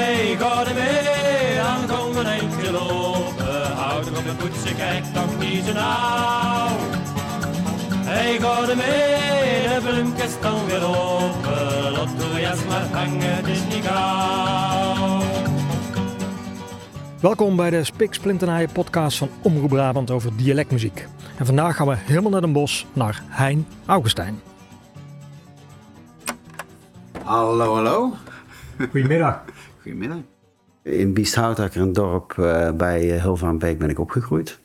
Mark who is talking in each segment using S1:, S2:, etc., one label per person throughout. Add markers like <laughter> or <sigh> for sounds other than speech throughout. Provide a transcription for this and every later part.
S1: Er mee, dan kom een eindje lopen. Houd op de poetsen, kijk toch niet zo nauw. Hey, er mee, de bloemkist dan weer open. Lot de jas maar hangen, het is niet gauw.
S2: Welkom bij de Spik Splinternaaien podcast van Omroep Brabant over dialectmuziek. En vandaag gaan we helemaal naar Den Bosch, naar Hein Augustijn.
S3: Hallo, hallo.
S2: Goedemiddag.
S3: Goedemiddag. In Biesthoutakker, een dorp uh, bij uh, Hilvaanbeek, ben ik opgegroeid.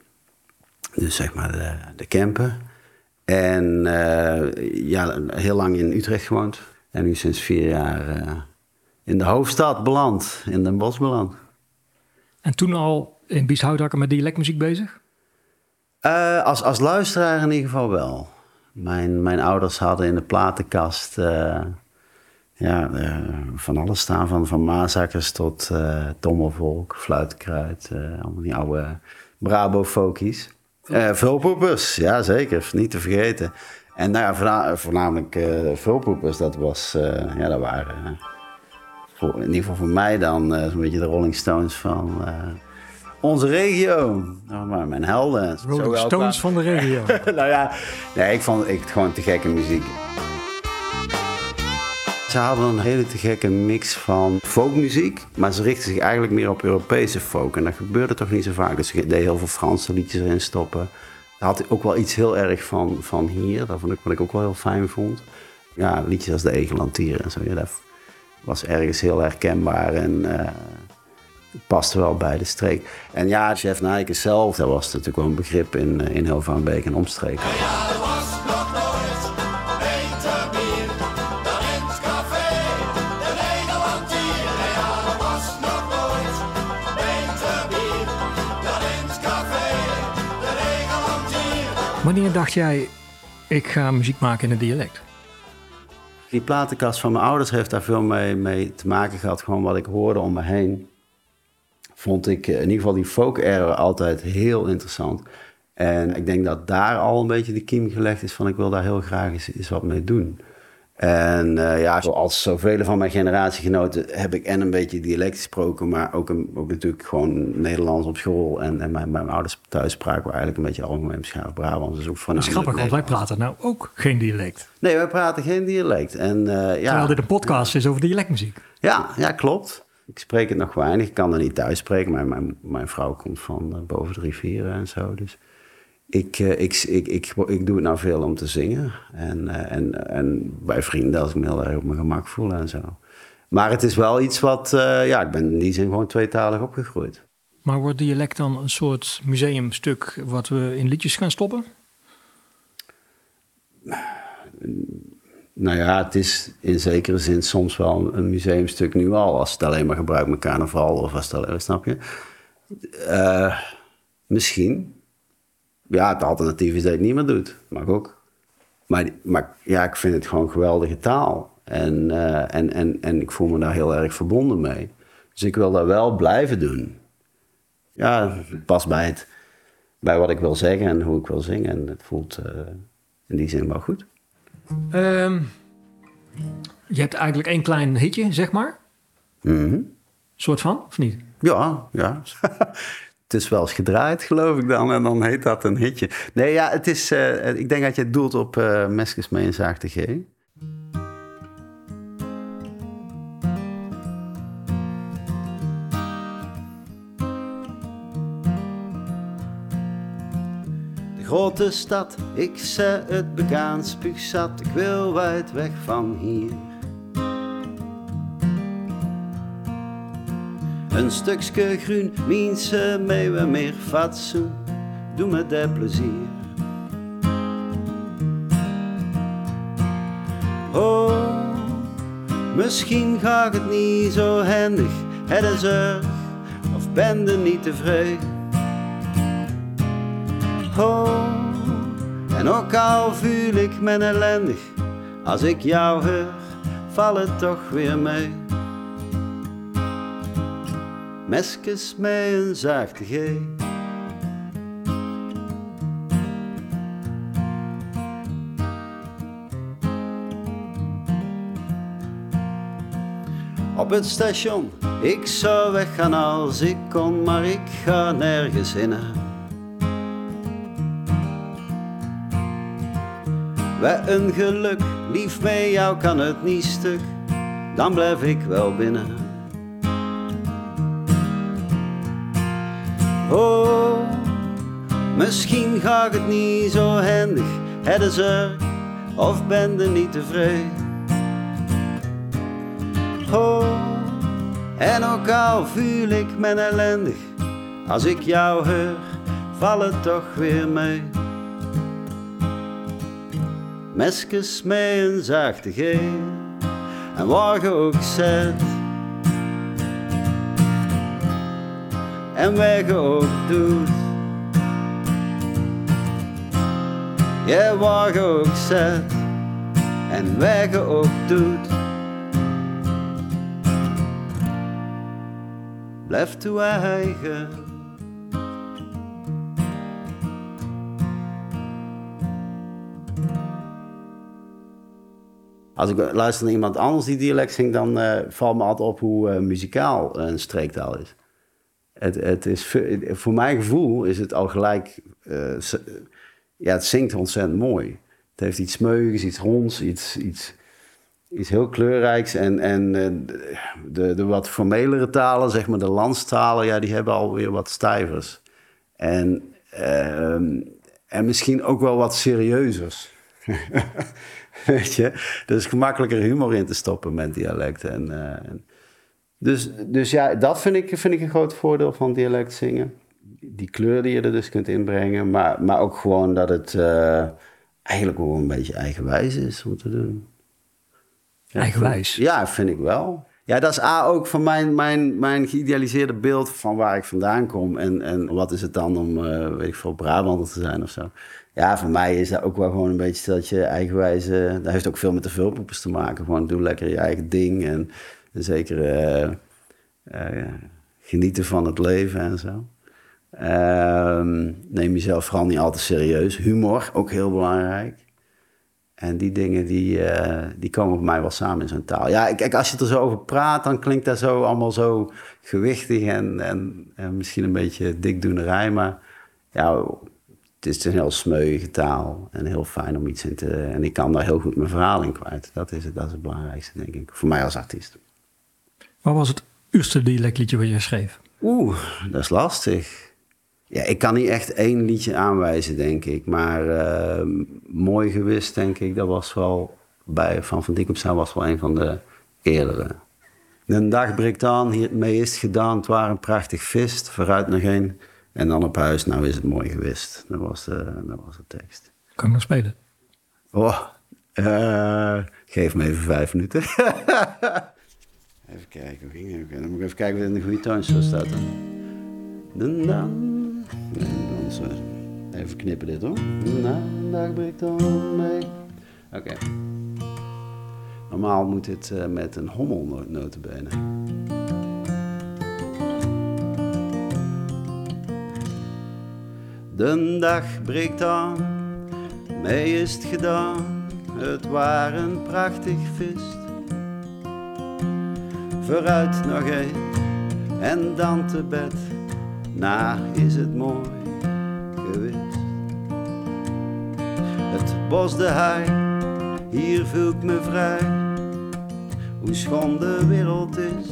S3: Dus zeg maar de, de Kempen. En uh, ja, heel lang in Utrecht gewoond. En nu sinds vier jaar in de hoofdstad beland, in Den Bosch beland.
S2: En toen al in Biesthoutakker met dialectmuziek bezig?
S3: als, als luisteraar in ieder geval wel. Mijn, mijn ouders hadden in de platenkast ja, uh, van alles staan. Van, van maasakkers tot uh, tommelvolk, fluitkruid. Uh, allemaal die oude Brabo-folkies. vulpoepers, ja zeker, niet te vergeten. En nou ja, voornamelijk vulpoepers, dat, was, ja, dat waren voor, in ieder geval voor mij dan zo'n beetje de Rolling Stones van onze regio. Nou, maar mijn helden.
S2: Rolling Stones van de regio. <laughs>
S3: nou ja, nee, ik vond ik gewoon te gekke muziek. Ze hadden een hele te gekke mix van folkmuziek, maar ze richtten zich eigenlijk meer op Europese folk. En dat gebeurde toch niet zo vaak. Dus ze deden heel veel Franse liedjes erin stoppen. Dat had ook wel iets heel erg van, van hier, dat vond ik, wat ik ook wel heel fijn vond. Ja, liedjes als de Egelantier en zo, dat was ergens heel herkenbaar en uh, paste wel bij de streek. En ja, Chef Nijken zelf, dat was natuurlijk wel een begrip in, eh, in Hilvaanbeek en omstreken.
S2: Wanneer dacht jij, ik ga muziek maken in een dialect?
S3: Die platenkast van mijn ouders heeft daar veel mee, mee te maken gehad. Gewoon wat ik hoorde om me heen. Vond ik in ieder geval die folk era altijd heel interessant. En ik denk dat daar al een beetje de kiem gelegd is van ik wil daar heel graag eens wat mee doen. En uh, ja, zoals zoveel van mijn generatiegenoten heb ik en een beetje dialect gesproken, maar ook, een, ook natuurlijk gewoon Nederlands op school. En, en mijn, mijn ouders thuis spraken we eigenlijk een beetje algemeen beschaafd Brabants. Dus ook
S2: van. Dat is grappig, want wij praten nou ook geen dialect.
S3: Nee, wij praten geen dialect. En, uh, ja,
S2: Terwijl dit een podcast is over dialectmuziek.
S3: Ja, ja, klopt. Ik spreek het nog weinig. Ik kan er niet thuis spreken, maar mijn, mijn vrouw komt van uh, boven de rivieren en zo. Dus ik, ik, ik, ik, ik, doe het nou veel om te zingen. En, en, en bij vrienden als ik me heel erg op mijn gemak voel en zo. Maar het is wel iets wat, ja, ik ben in die zin gewoon tweetalig opgegroeid.
S2: Maar wordt dialect dan een soort museumstuk wat we in liedjes gaan stoppen?
S3: Nou ja, het is in zekere zin soms wel een museumstuk nu al. Als het alleen maar gebruikt met carnaval of als het alleen, snap je? Uh, misschien ja, het alternatief is dat je het niet meer doet. Mag ook. Maar, maar ja, ik vind het gewoon geweldige taal. En, uh, en, en, en ik voel me daar heel erg verbonden mee. Dus ik wil dat wel blijven doen. Ja, het past bij, het, bij wat ik wil zeggen en hoe ik wil zingen. En het voelt uh, in die zin wel goed.
S2: Um, je hebt eigenlijk één klein hitje, zeg maar.
S3: Mm -hmm.
S2: Soort van, of niet?
S3: Ja, ja. <laughs> Het is wel eens gedraaid, geloof ik dan. En dan heet dat een hitje. Nee, ja, het is... Uh, ik denk dat je het doelt op uh, Meskes mee en Zaagde G. Grote stad, ik zei het begaan spuugzat. Ik wil wijd weg van hier. Een stukje groen, mensen we meer fatsoen. Doe me dat plezier. Oh, misschien gaat het niet zo handig. Het is er, of ben je niet tevreden? Oh, en ook al voel ik me ellendig. Als ik jou hoor, val het toch weer mee. Meskes met een zachte G. op het station. Ik zou weggaan als ik kon, maar ik ga nergens in. Wij een geluk, lief met jou kan het niet stuk, dan blijf ik wel binnen. Oh, misschien gaat het niet zo handig, het ze of ben je niet tevreden. Oh, en ook al voel ik me ellendig, als ik jou hoor, val het toch weer mee. Meskes met een zachte G en waar je ook zet. En je ook doet. Je ook zet en je ook doet. Blijf toe eigen. Als ik luister naar iemand anders die dialect zingt, dan uh, valt me altijd op hoe uh, muzikaal een streektaal is. Het, het is. Voor mijn gevoel is het al gelijk. Uh, ja, het zingt ontzettend mooi. Het heeft iets smeuigs, iets ronds, iets, iets, iets heel kleurrijks. En, en de, de wat formelere talen, zeg maar de landstalen, ja, die hebben alweer wat stijvers. En, ehm, en misschien ook wel wat serieuzers. <laughs> Weet je? Er is gemakkelijker humor in te stoppen met dialecten. En, uh, dus, dus ja, dat vind ik, vind ik een groot voordeel van dialect zingen. Die kleur die je er dus kunt inbrengen. Maar, maar ook gewoon dat het uh, eigenlijk ook een beetje eigenwijs is om te doen.
S2: Ja, eigenwijs?
S3: Ja, vind ik wel. Ja, dat is A ook van mijn, mijn, mijn geïdealiseerde beeld van waar ik vandaan kom. En, en wat is het dan om, uh, weet ik veel, Brabander te zijn of zo. Ja, voor mij is dat ook wel gewoon een beetje dat je eigenwijze... Dat heeft ook veel met de vulpoepers te maken. Gewoon doe lekker je eigen ding en zeker uh, uh, genieten van het leven en zo. Uh, neem jezelf vooral niet al te serieus. Humor, ook heel belangrijk. En die dingen die, uh, die komen bij mij wel samen in zo'n taal. Ja, kijk, als je er zo over praat, dan klinkt dat zo allemaal zo gewichtig en, en, en misschien een beetje dikdoenerij. Maar ja, het is een heel smeuïge taal en heel fijn om iets in te... En ik kan daar heel goed mijn verhaal in kwijt. Dat is het, dat is het belangrijkste, denk ik, voor mij als artiest.
S2: Wat was het eerste dialectliedje wat je schreef?
S3: Oeh, dat is lastig. Ja, ik kan niet echt één liedje aanwijzen, denk ik. Maar uh, Mooi Gewist, denk ik, dat was wel... Bij Van Van Dijk op was wel een van de eerdere. De dag breekt aan, hiermee is het gedaan. Het waren een prachtig vist, vooruit nog één... En dan op huis, nou is het mooi geweest. Dat was de, dat was de tekst.
S2: Kan ik nog spelen?
S3: Oh, uh, geef me even vijf minuten. <laughs> even kijken, hoe ging het? Dan moet ik even kijken wat in de goede toonsoort staat. Dan. Dan, zo. Even knippen dit hoor. Na, dag breekt dan mee. Oké. Normaal moet dit uh, met een hommel notenbenen. De dag breekt aan, mij is het gedaan, het waren prachtig vist. Vooruit nog een en dan te bed, na is het mooi geweest. Het bos de haai, hier voel me vrij, hoe schoon de wereld is.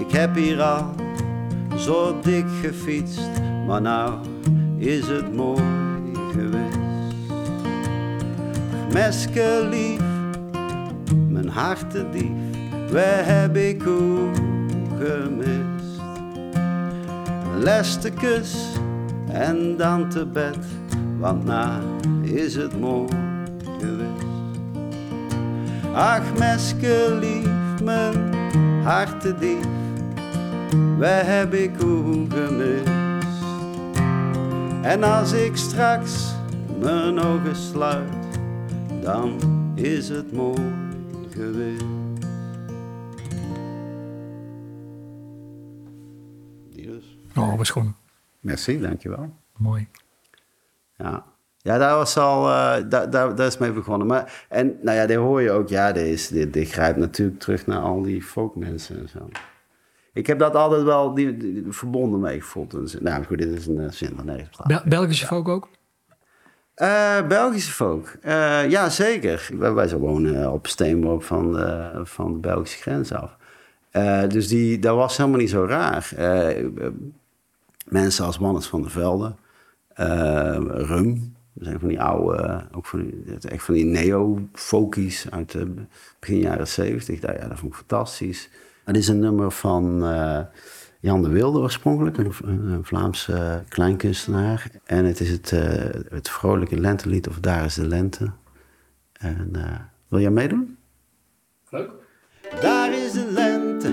S3: Ik heb hier al zo dik gefietst, maar nou is het mooi geweest. Meske lief, mijn hartedief, waar heb ik hoe gemist? Een laatste kus en dan te bed, want nou is het mooi geweest. Ach, meske lief, mijn hartedief waar heb ik hoe gemist? En als ik straks mijn ogen sluit, dan is het mooi geweest. Die dus.
S2: Oh, was gewoon.
S3: Merci, dankjewel.
S2: Mooi.
S3: Ja. Ja, daar was al, uh, daar, daar, daar is mee begonnen. Maar, en nou ja, dit hoor je ook, ja, dit, is, dit, dit grijpt natuurlijk terug naar al die folkmensen en zo. Ik heb dat altijd wel die, die, verbonden mee gevoeld. Nou goed, dit is een uh, zin van nergens
S2: Bel Belgische folk ook?
S3: Uh, Belgische folk, uh, ja zeker. Wij, wij wonen op steenworp van de, van de Belgische grens af. dus die, dat was helemaal niet zo raar. mensen als Mannes van der Velde, Rum, dat zijn van die oude, ook van die, echt van die neo-folkies uit begin jaren zeventig. Ja, dat vond ik fantastisch. Het is een nummer van Jan de Wilde oorspronkelijk, een, een Vlaamse kleinkunstenaar. En het is het, uh, het vrolijke lentelied, of Daar is de lente. En uh, wil jij meedoen?
S2: Leuk.
S3: Daar is de lente,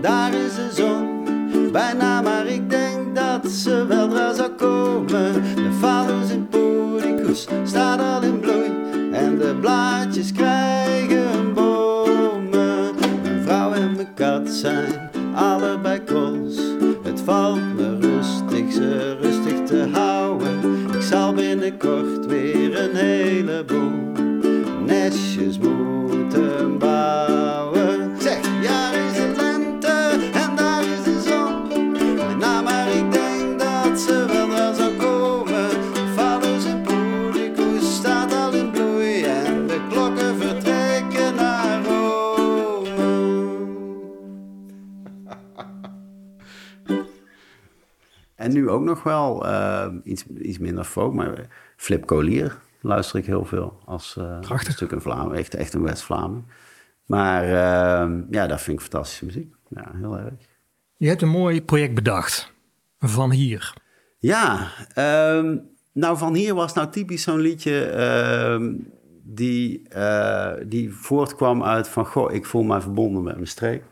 S3: daar is de zon. Bijna, maar ik denk dat ze weldra zou komen. De vaders in Podicus staat al in bloei. En de blaadjes krijgen bomen. Mijn vrouw en mijn kat zijn allebei kools. Het valt me rustig ze rustig te houden. Ik zal binnenkort weer een heleboel nestjes moeten nu ook nog wel uh, iets, iets minder folk, maar Flip Collier luister ik heel veel. Als uh, een stuk in Vlaanderen, echt, echt een West-Vlaam. Maar uh, ja, dat vind ik fantastische muziek. Ja, heel erg.
S2: Je hebt een mooi project bedacht. Van hier.
S3: Ja, um, nou van hier was nou typisch zo'n liedje uh, die, uh, die voortkwam uit van... Goh, ik voel mij verbonden met mijn streek.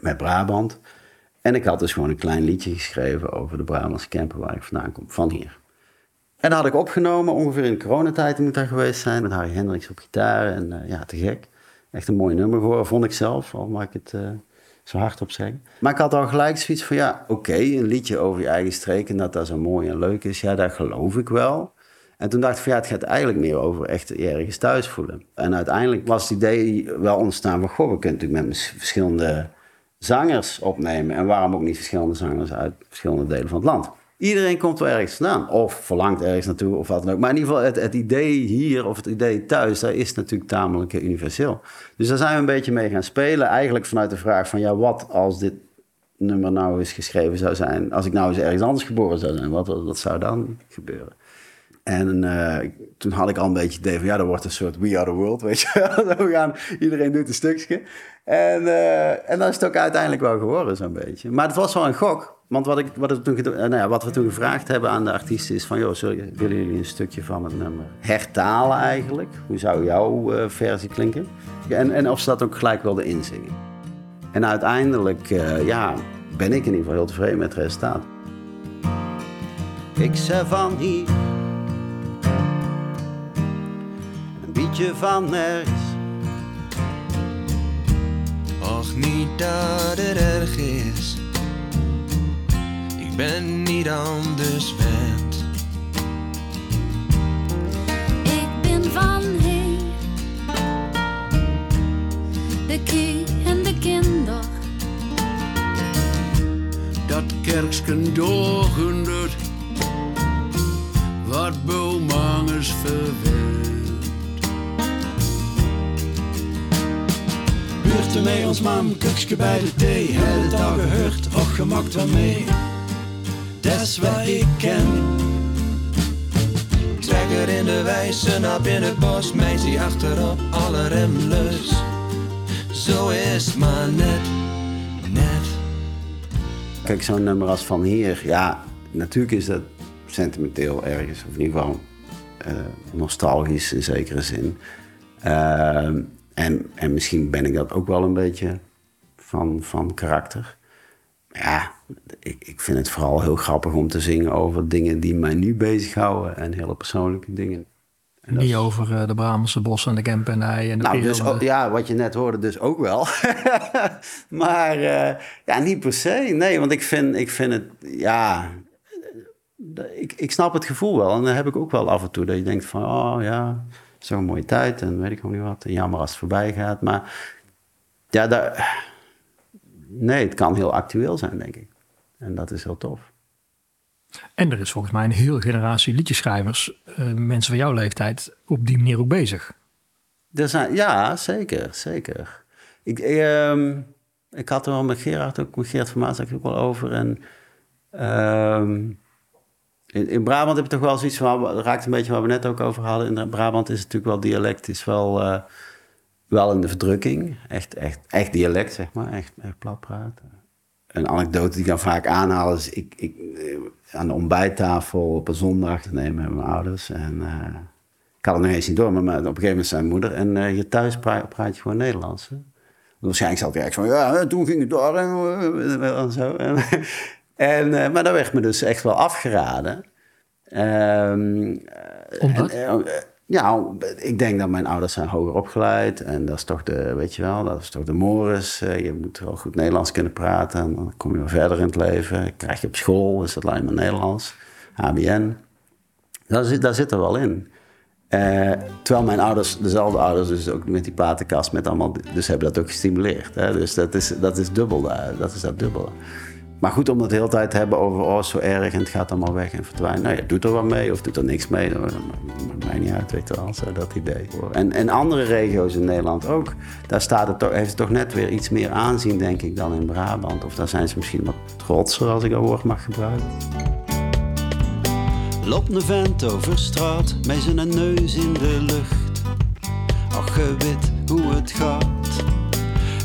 S3: Met Brabant. En ik had dus gewoon een klein liedje geschreven over de Brabantse camper waar ik vandaan kom. Van hier. En dat had ik opgenomen, ongeveer in de coronatijd moet daar geweest zijn. Met Harry Hendricks op gitaar en uh, ja, te gek. Echt een mooi nummer geworden, vond ik zelf, al maak ik het uh, zo hard op zeggen. Maar ik had al gelijk zoiets van, ja, oké, een liedje over je eigen streek... en dat dat zo mooi en leuk is, ja, dat geloof ik wel. En toen dacht ik van, ja, het gaat eigenlijk meer over echt ergens thuis voelen. En uiteindelijk was het idee wel ontstaan van... goh, we kunnen natuurlijk met verschillende zangers opnemen... en waarom ook niet verschillende zangers uit verschillende delen van het land... Iedereen komt wel ergens vandaan. Of verlangt ergens naartoe of wat dan ook. Maar in ieder geval, het, het idee hier of het idee thuis, daar is natuurlijk tamelijk universeel. Dus daar zijn we een beetje mee gaan spelen. Eigenlijk vanuit de vraag van, ja, wat als dit nummer nou eens geschreven zou zijn? Als ik nou eens ergens anders geboren zou zijn, wat, wat, wat zou dan gebeuren? En uh, toen had ik al een beetje het idee van, ja, dat wordt een soort We Are The World, weet je <laughs> We gaan, iedereen doet een stukje. En, uh, en dat is het ook uiteindelijk wel geworden, zo'n beetje. Maar het was wel een gok. Want wat, ik, wat, toen, nou ja, wat we toen gevraagd hebben aan de artiesten is van... joh, willen jullie een stukje van het nummer hertalen eigenlijk? Hoe zou jouw versie klinken? En, en of ze dat ook gelijk wilden inzingen. En uiteindelijk, ja, ben ik in ieder geval heel tevreden met het resultaat. Ik zei van hier... Beetje van nergens.
S4: Och, niet dat het erg is ik ben niet anders wend.
S5: Ik ben van hier, de kie en de kinder.
S6: Dat kerksken doorgundert, wat boomangers verwend. Buurte mee ons mam, kukske bij de thee, het dag gehoord, och gemakt wel mee is wat ik ken.
S4: Trek er in de wijze naar binnen bos, meisje achterop alle remlus. Zo is maar net, net.
S3: Kijk, zo'n nummer als Van Hier, ja, natuurlijk is dat sentimenteel ergens, of in ieder geval uh, nostalgisch in zekere zin. Uh, en, en misschien ben ik dat ook wel een beetje van, van karakter. Ja, ik, ik vind het vooral heel grappig om te zingen over dingen die mij nu bezighouden en hele persoonlijke dingen.
S2: En Niet over uh, de Brabantse bossen en de kempenij en de
S3: nou, dus, ook, Ja, wat je net hoorde dus ook wel. <laughs> maar uh, ja, niet per se. Nee, want ik vind, ik vind het... Ja, ik, ik snap het gevoel wel. En dan heb ik ook wel af en toe dat je denkt van... oh ja, een mooie tijd en weet ik ook niet wat. En jammer als het voorbij gaat. Maar ja, daar, nee, het kan heel actueel zijn, denk ik. En dat is heel tof.
S2: En er is volgens mij een hele generatie liedjeschrijvers, eh, mensen van jouw leeftijd, op die manier ook bezig.
S3: Er zijn, ja, zeker, zeker. Ik, ehm, ik had er wel met Gerard, ook met Gerard van Maas ook wel over. En ehm, in, Brabant heb je toch wel zoiets van, raakt een beetje waar we net ook over hadden. In Brabant is natuurlijk wel dialect, is wel, eh, wel in de verdrukking. Echt, echt, echt dialect, zeg maar, echt, echt plat praten. Een anekdote die ik dan vaak aanhaal is, ik, ik, eh, aan de ontbijttafel op een zondag te nemen met mijn ouders. En eh, ik had het nog eens niet door, maar op een gegeven moment zijn moeder. En uh, je thuis praat, praat, je gewoon Nederlands. Hè? Waarschijnlijk zat ik van, ja, toen ging het door en, en zo. En, en, maar dat werd me dus echt wel afgeraden. Um,
S2: Omdat?
S3: En, ja, ik denk dat mijn ouders zijn hoger opgeleid. En dat is toch de, weet je wel, dat is toch de mores. Je moet wel goed Nederlands kunnen praten. En dan kom je wel verder in het leven. Krijg je op school, is dat alleen maar Nederlands. HBN. Daar zit, daar zit er wel in. Uh, terwijl mijn ouders, dezelfde ouders, dus ook met die platenkast, met allemaal, dus hebben dat ook gestimuleerd. Hè? Dus dat is, dat is dubbel, dat is dat dubbel. Maar goed, om het de hele tijd te hebben over, oh, zo erg en het gaat allemaal weg en verdwijnen. Nou ja, doet er wat mee of doet er niks mee. Dat maakt niet uit, weet je wel, zo dat idee. En, en andere regio's in Nederland ook, daar staat het toch, heeft het toch net weer iets meer aanzien, denk ik, dan in Brabant. Of daar zijn ze misschien wat trotser, als ik dat woord mag gebruiken.
S7: Loopt een vent over straat met zijn neus in de lucht. Ach, je weet hoe het gaat.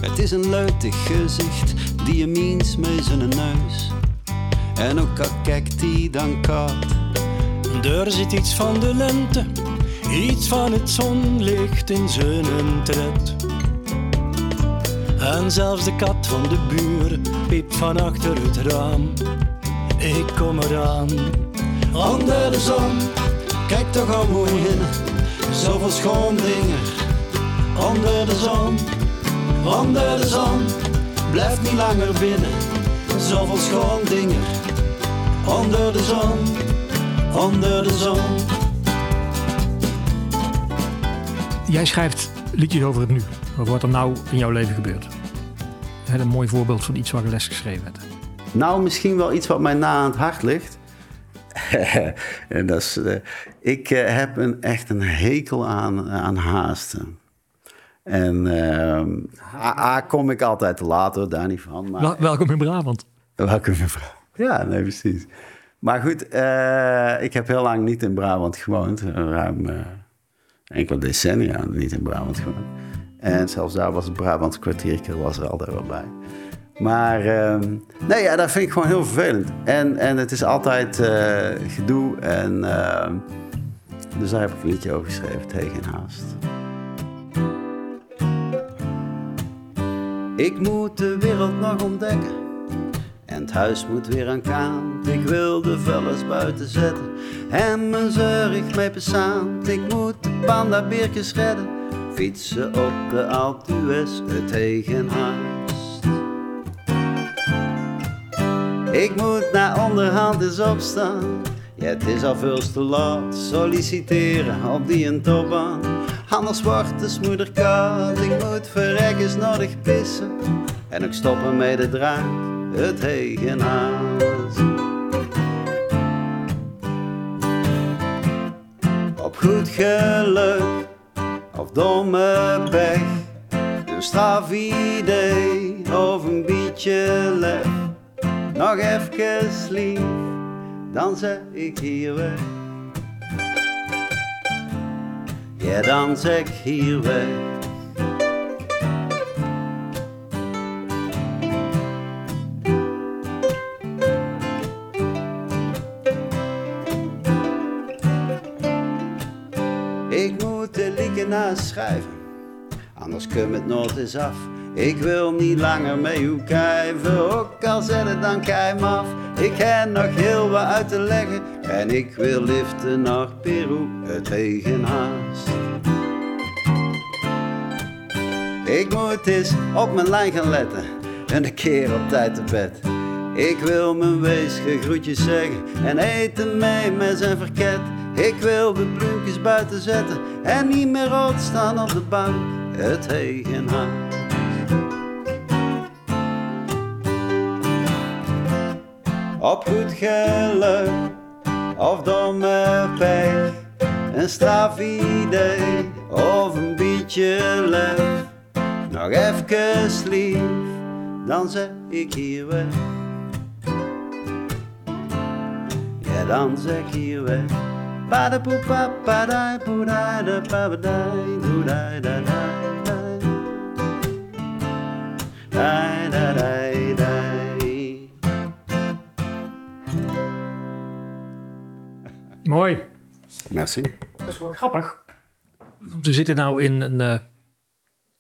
S7: Het is een luidig gezicht meens met zijn neus. En ook al kijkt hij dan kaart.
S6: Er zit iets van de lente, iets van het zonlicht in zijn tred. En zelfs de kat van de buren piept van achter het raam. Ik kom eraan. Onder de zon, kijk toch al mooi in. Zoveel schoon dingen. Onder de zon, onder de zon blijf niet langer binnen. Zoveel schoon dingen. Onder de zon, onder de zon.
S2: Jij schrijft liedjes over het nu. Over wat er nou in jouw leven gebeurt. Een mooi voorbeeld van iets waar je les geschreven hebt.
S3: Nou, misschien wel iets wat mij na aan het hart ligt. <laughs> en dat is, uh, ik uh, heb een, echt een hekel aan, aan haasten. En uh, kom ik altijd te laat hoor, daar niet van. Maar,
S2: Wel, welkom in Brabant.
S3: Welkom in Brabant. Ja, nee, precies. Maar goed, uh, ik heb heel lang niet in Brabant gewoond. Ruim uh, enkele decennia niet in Brabant gewoond. En zelfs daar was het Brabants kwartiertje was er altijd wel bij. Maar uh, nee, ja, dat vind ik gewoon heel vervelend. En, en het is altijd uh, gedoe. En uh, dus daar heb ik een liedje over geschreven, tegen haast. Ik moet de wereld nog ontdekken. En het huis moet weer aan kant. Ik wil de vullers buiten zetten. En mijn zeurig mee besaand. Ik moet de pandabeertjes redden. Fietsen op de Altues, het tegenhaast. Ik moet naar onderhand eens opstaan. Ja, het is al veel te laat. Solliciteren op die een topbaan. De smoeder koud. Ik moet verrekkers nodig pissen. En ook stoppen met de drank, het tegenhaast. Op goed geluk of domme pech. Een straf idee of een beetje lef. Nog even lief, dan zeg ik hier weg. Ja, dan zeg hier weg. Ik moet de lieken schrijven, anders kun het nooit eens af. Ik wil niet langer mee hoe kijven, ook al zet het dan keim af. Ik heb nog heel wat uit te leggen en ik wil liften naar Peru, het tegenhaast. Ik moet eens op mijn lijn gaan letten en een keer op tijd te bed. Ik wil mijn weesge groetjes zeggen en eten mee met zijn verket. Ik wil de bloempjes buiten zetten en niet meer rood staan op de bank. Het hegenhuis. Op goed geluk of domme pech, een straf idee of een beetje lef. Nog even lief, dan zeg ik hier weg. Ja, dan zeg ik hier weg. Badapoepa, badai, boedai, da, babadai, boedai, da, da, da. Dai, da, dai, dai.
S2: Mooi.
S3: Merci.
S2: Dat is wel grappig. Want we zitten nou in een, eh,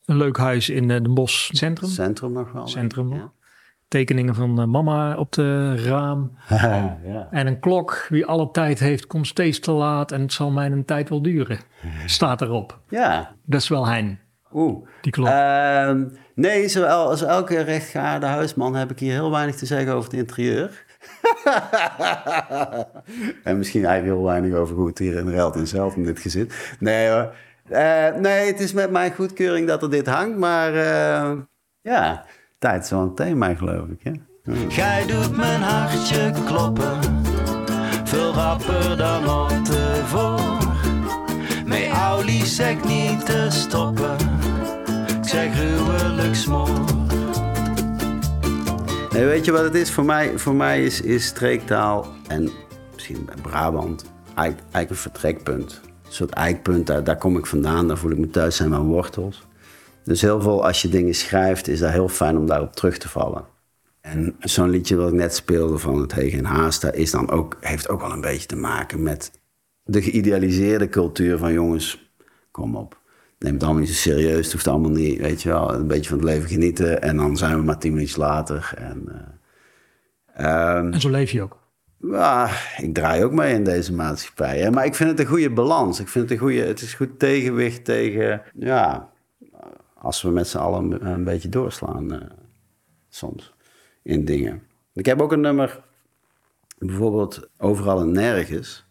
S2: een leuk huis in uh, Den Bosch Centrum.
S3: Centrum nog wel.
S2: Centrum.
S3: Ja.
S2: Tekeningen van eh, mama op de raam. <laughs>
S3: ja.
S2: En een klok. Wie alle tijd heeft, komt steeds te laat. En het zal mij een tijd wel duren. Staat erop.
S3: ja.
S2: Dat is wel hein,
S3: Oeh.
S2: die klok.
S3: Ehm, nee, zoals als elke rechtgeaarde huisman heb ik hier heel weinig te zeggen over het interieur. <laughs> en misschien eigenlijk heel weinig over hoe het hier in Relt en zelf in dit gezin. Nee hoor. Eh, nee, het is met mijn goedkeuring dat er dit hangt, maar eh, ja, tijd is wel een thema geloof ik. Hè?
S6: Gij doet mijn hartje kloppen, veel rapper dan ooit tevoren. Met Auli zeg niet te stoppen, ik zeg gruwelijk smoor.
S3: Weet je wat het is? Voor mij, voor mij is, is streektaal en misschien Brabant eigenlijk, eigenlijk een vertrekpunt. Een soort eikpunt, daar, daar kom ik vandaan, daar voel ik me thuis, zijn mijn wortels. Dus heel veel, als je dingen schrijft, is dat heel fijn om daarop terug te vallen. En zo'n liedje wat ik net speelde van het Hegen en Haasta is dan ook, heeft ook wel een beetje te maken met de geïdealiseerde cultuur van jongens, kom op. Neem het allemaal niet zo serieus, het hoeft allemaal niet, weet je wel, een beetje van het leven genieten. En dan zijn we maar tien minuutjes later. En, eh, ehm,
S2: en zo leef je ook.
S3: ja, ik draai ook mee in deze maatschappij. Hè? Maar ik vind het een goede balans. Ik vind het een goede, het is goed tegenwicht tegen, ja, als we met z'n allen een, een beetje doorslaan eh, soms in dingen. Ik heb ook een nummer, bijvoorbeeld Overal en Nergens.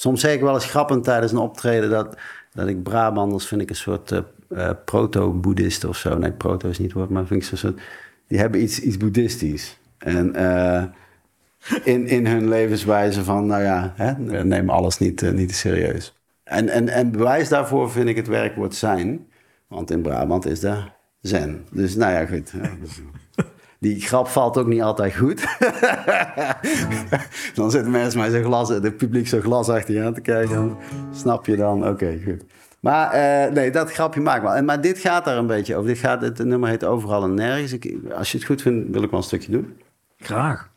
S3: Soms zeg ik wel eens grappend tijdens een optreden dat, dat ik Brabanders vind ik een soort eh, eh, proto-boeddhisten of zo. Nee, proto is niet woord, maar vind ik zo'n. Die hebben iets, iets boeddhistisch. En eh, in, in hun levenswijze van, nou ja, hè, neem alles niet, niet serieus. En, en, en bewijs daarvoor vind ik het werkwoord zijn. Want in Brabant is dat zen. Dus nou ja, goed. <laughs> Die grap valt ook niet altijd goed. <laughs> dan zitten mensen mij zo glas, het publiek zo glasachtig aan te kijken. Dan snap je dan, oké, goed. Maar eh, nee, dat grapje maakt wel. En, maar dit gaat daar een beetje over. Dit gaat, het nummer heet Overal en Nergens. Ik, als je het goed vindt, wil ik wel een stukje doen.
S2: Graag.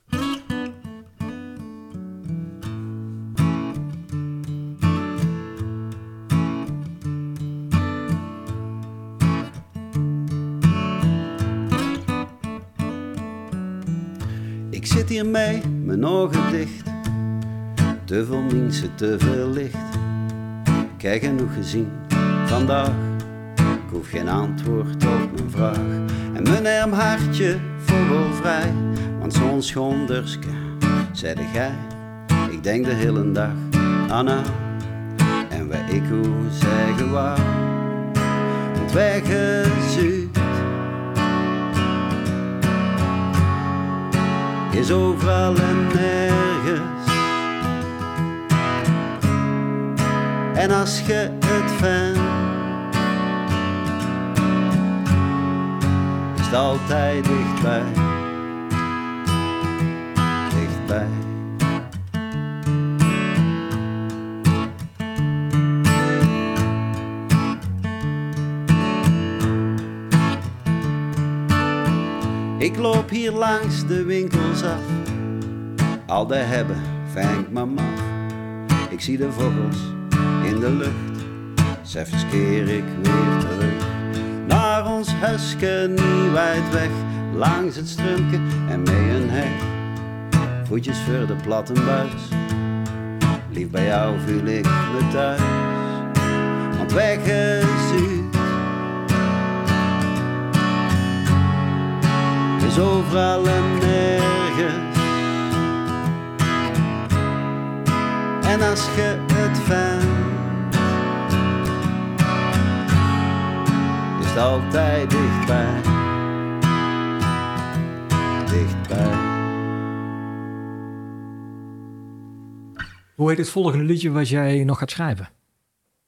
S3: Ik zit hier mee, mijn ogen dicht. Te veel mensen, te veel licht. Heb genoeg gezien vandaag. Ik hoef geen antwoord op mijn vraag. En mijn arm hartje vogelvrij. Want zo'n schonderske, zei gij. Ik denk de hele dag haar. En wij ik hoe zeggen waar. Want weggezuurd is overal en nergens. En als je het vindt, is het altijd dichtbij. Dichtbij. Ik loop hier langs de winkels af. Al de hebben vangt me maf. Ik zie de vogels in de lucht. Zevens keer ik weer terug. Naar ons huisje Nieuwheid weg. Langs het strumke en mee een heg. Voetjes voor de platte buis. Lief bij jou voel ik me thuis. Want weggezuurd is Zo overal en nergens. En als je het vindt, is het altijd dichtbij. Dichtbij.
S2: Hoe heet het volgende liedje wat jij nog gaat schrijven?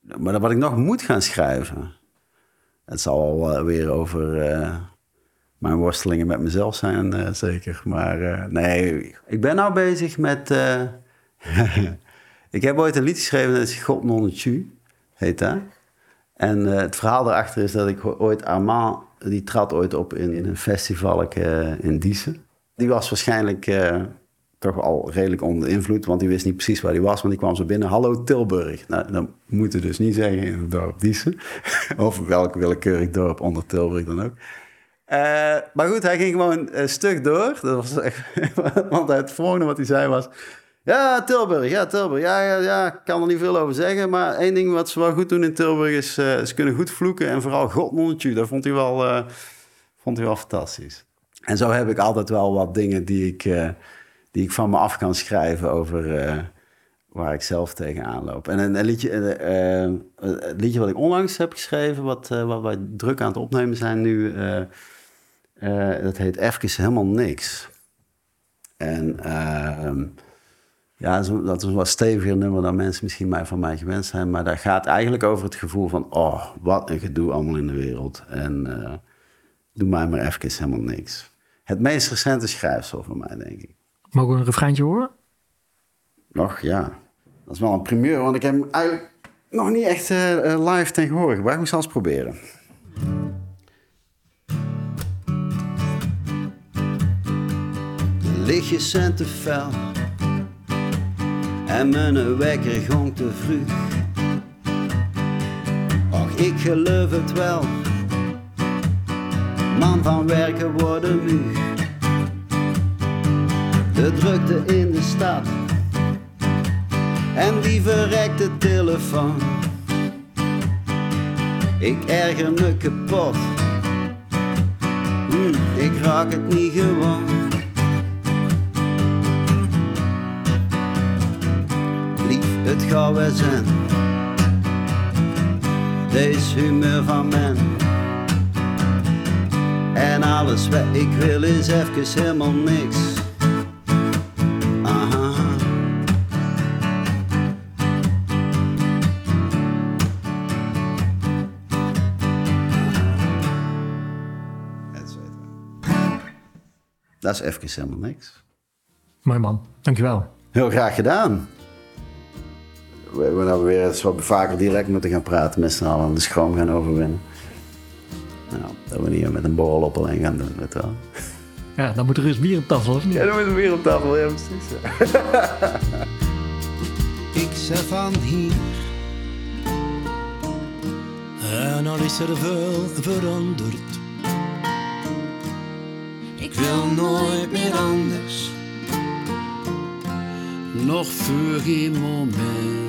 S3: Nou, maar wat ik nog moet gaan schrijven. Het zal alweer eh, over. Eh, mijn worstelingen met mezelf zijn, eh, zeker. Maar eh, nee, ik ben nou bezig met. eh, <laughs> ik heb ooit een lied geschreven, dat is God non tu, heet dat. En het verhaal daarachter is dat ik ooit Armand, die trad ooit op in, in een festival in Diezen. Die was waarschijnlijk toch al redelijk onder invloed, want die wist niet precies waar hij was, want die kwam zo binnen. Hallo Tilburg. Nou, dat moet je dus niet zeggen in het dorp Diezen. <laughs> of welk willekeurig dorp onder Tilburg dan ook. Eh, maar goed, hij ging gewoon een stuk door. Dat was echt, <laughs> want het volgende wat hij zei was... Ja, Tilburg, ja, Tilburg. Ja, ja, ja, ik kan er niet veel over zeggen. Maar één ding wat ze wel goed doen in Tilburg is... eh, ze kunnen goed vloeken en vooral godmonnetje. Dat vond hij, wel, eh, vond hij wel fantastisch. En zo heb ik altijd wel wat dingen die ik, die ik van me af kan schrijven over... waar ik zelf tegenaan loop. En een, liedje, liedje wat ik onlangs heb geschreven... wat, wat wij druk aan het opnemen zijn nu... eh, dat heet Even helemaal niks. En ehm, ja, dat is, een wat steviger nummer dan mensen misschien mij van mij gewend zijn. Maar dat gaat eigenlijk over het gevoel van... oh, wat een gedoe allemaal in de wereld. En eh, doe mij maar even helemaal niks. Het meest recente schrijfsel van mij, denk ik.
S2: Mogen we een refreintje horen?
S3: Nog, ja. Dat is wel een primeur, want ik heb hem eigenlijk nog niet echt eh, live ten gehoor gebracht. Ik zal eens proberen. Lichtjes zijn te fel en mijn wekker gong te vroeg. Och, ik geloof het wel, man van werken worden muur. De drukte in de stad en die verrekte telefoon. Ik erger me kapot, Hm, ik raak het niet gewoon. Het wel zijn, deze humeur van men. En alles wat ik wil is even helemaal niks. Aha. Dat is even helemaal niks.
S2: Mooi man, dankjewel.
S3: Heel graag gedaan. We hebben nou weer eens wat vaker direct moeten gaan praten met z'n allen en de schroom gaan overwinnen. Nou, dat we niet met een borrel op alleen gaan doen, weet wel.
S2: Ja, dan moet er eens bier op tafel, of niet?
S3: Ja, dan moet er weer op tafel, ja precies. <laughs>
S6: Ik zeg van hier. En al is er veel veranderd.
S4: Ik wil nooit meer anders.
S6: Nog voor geen moment.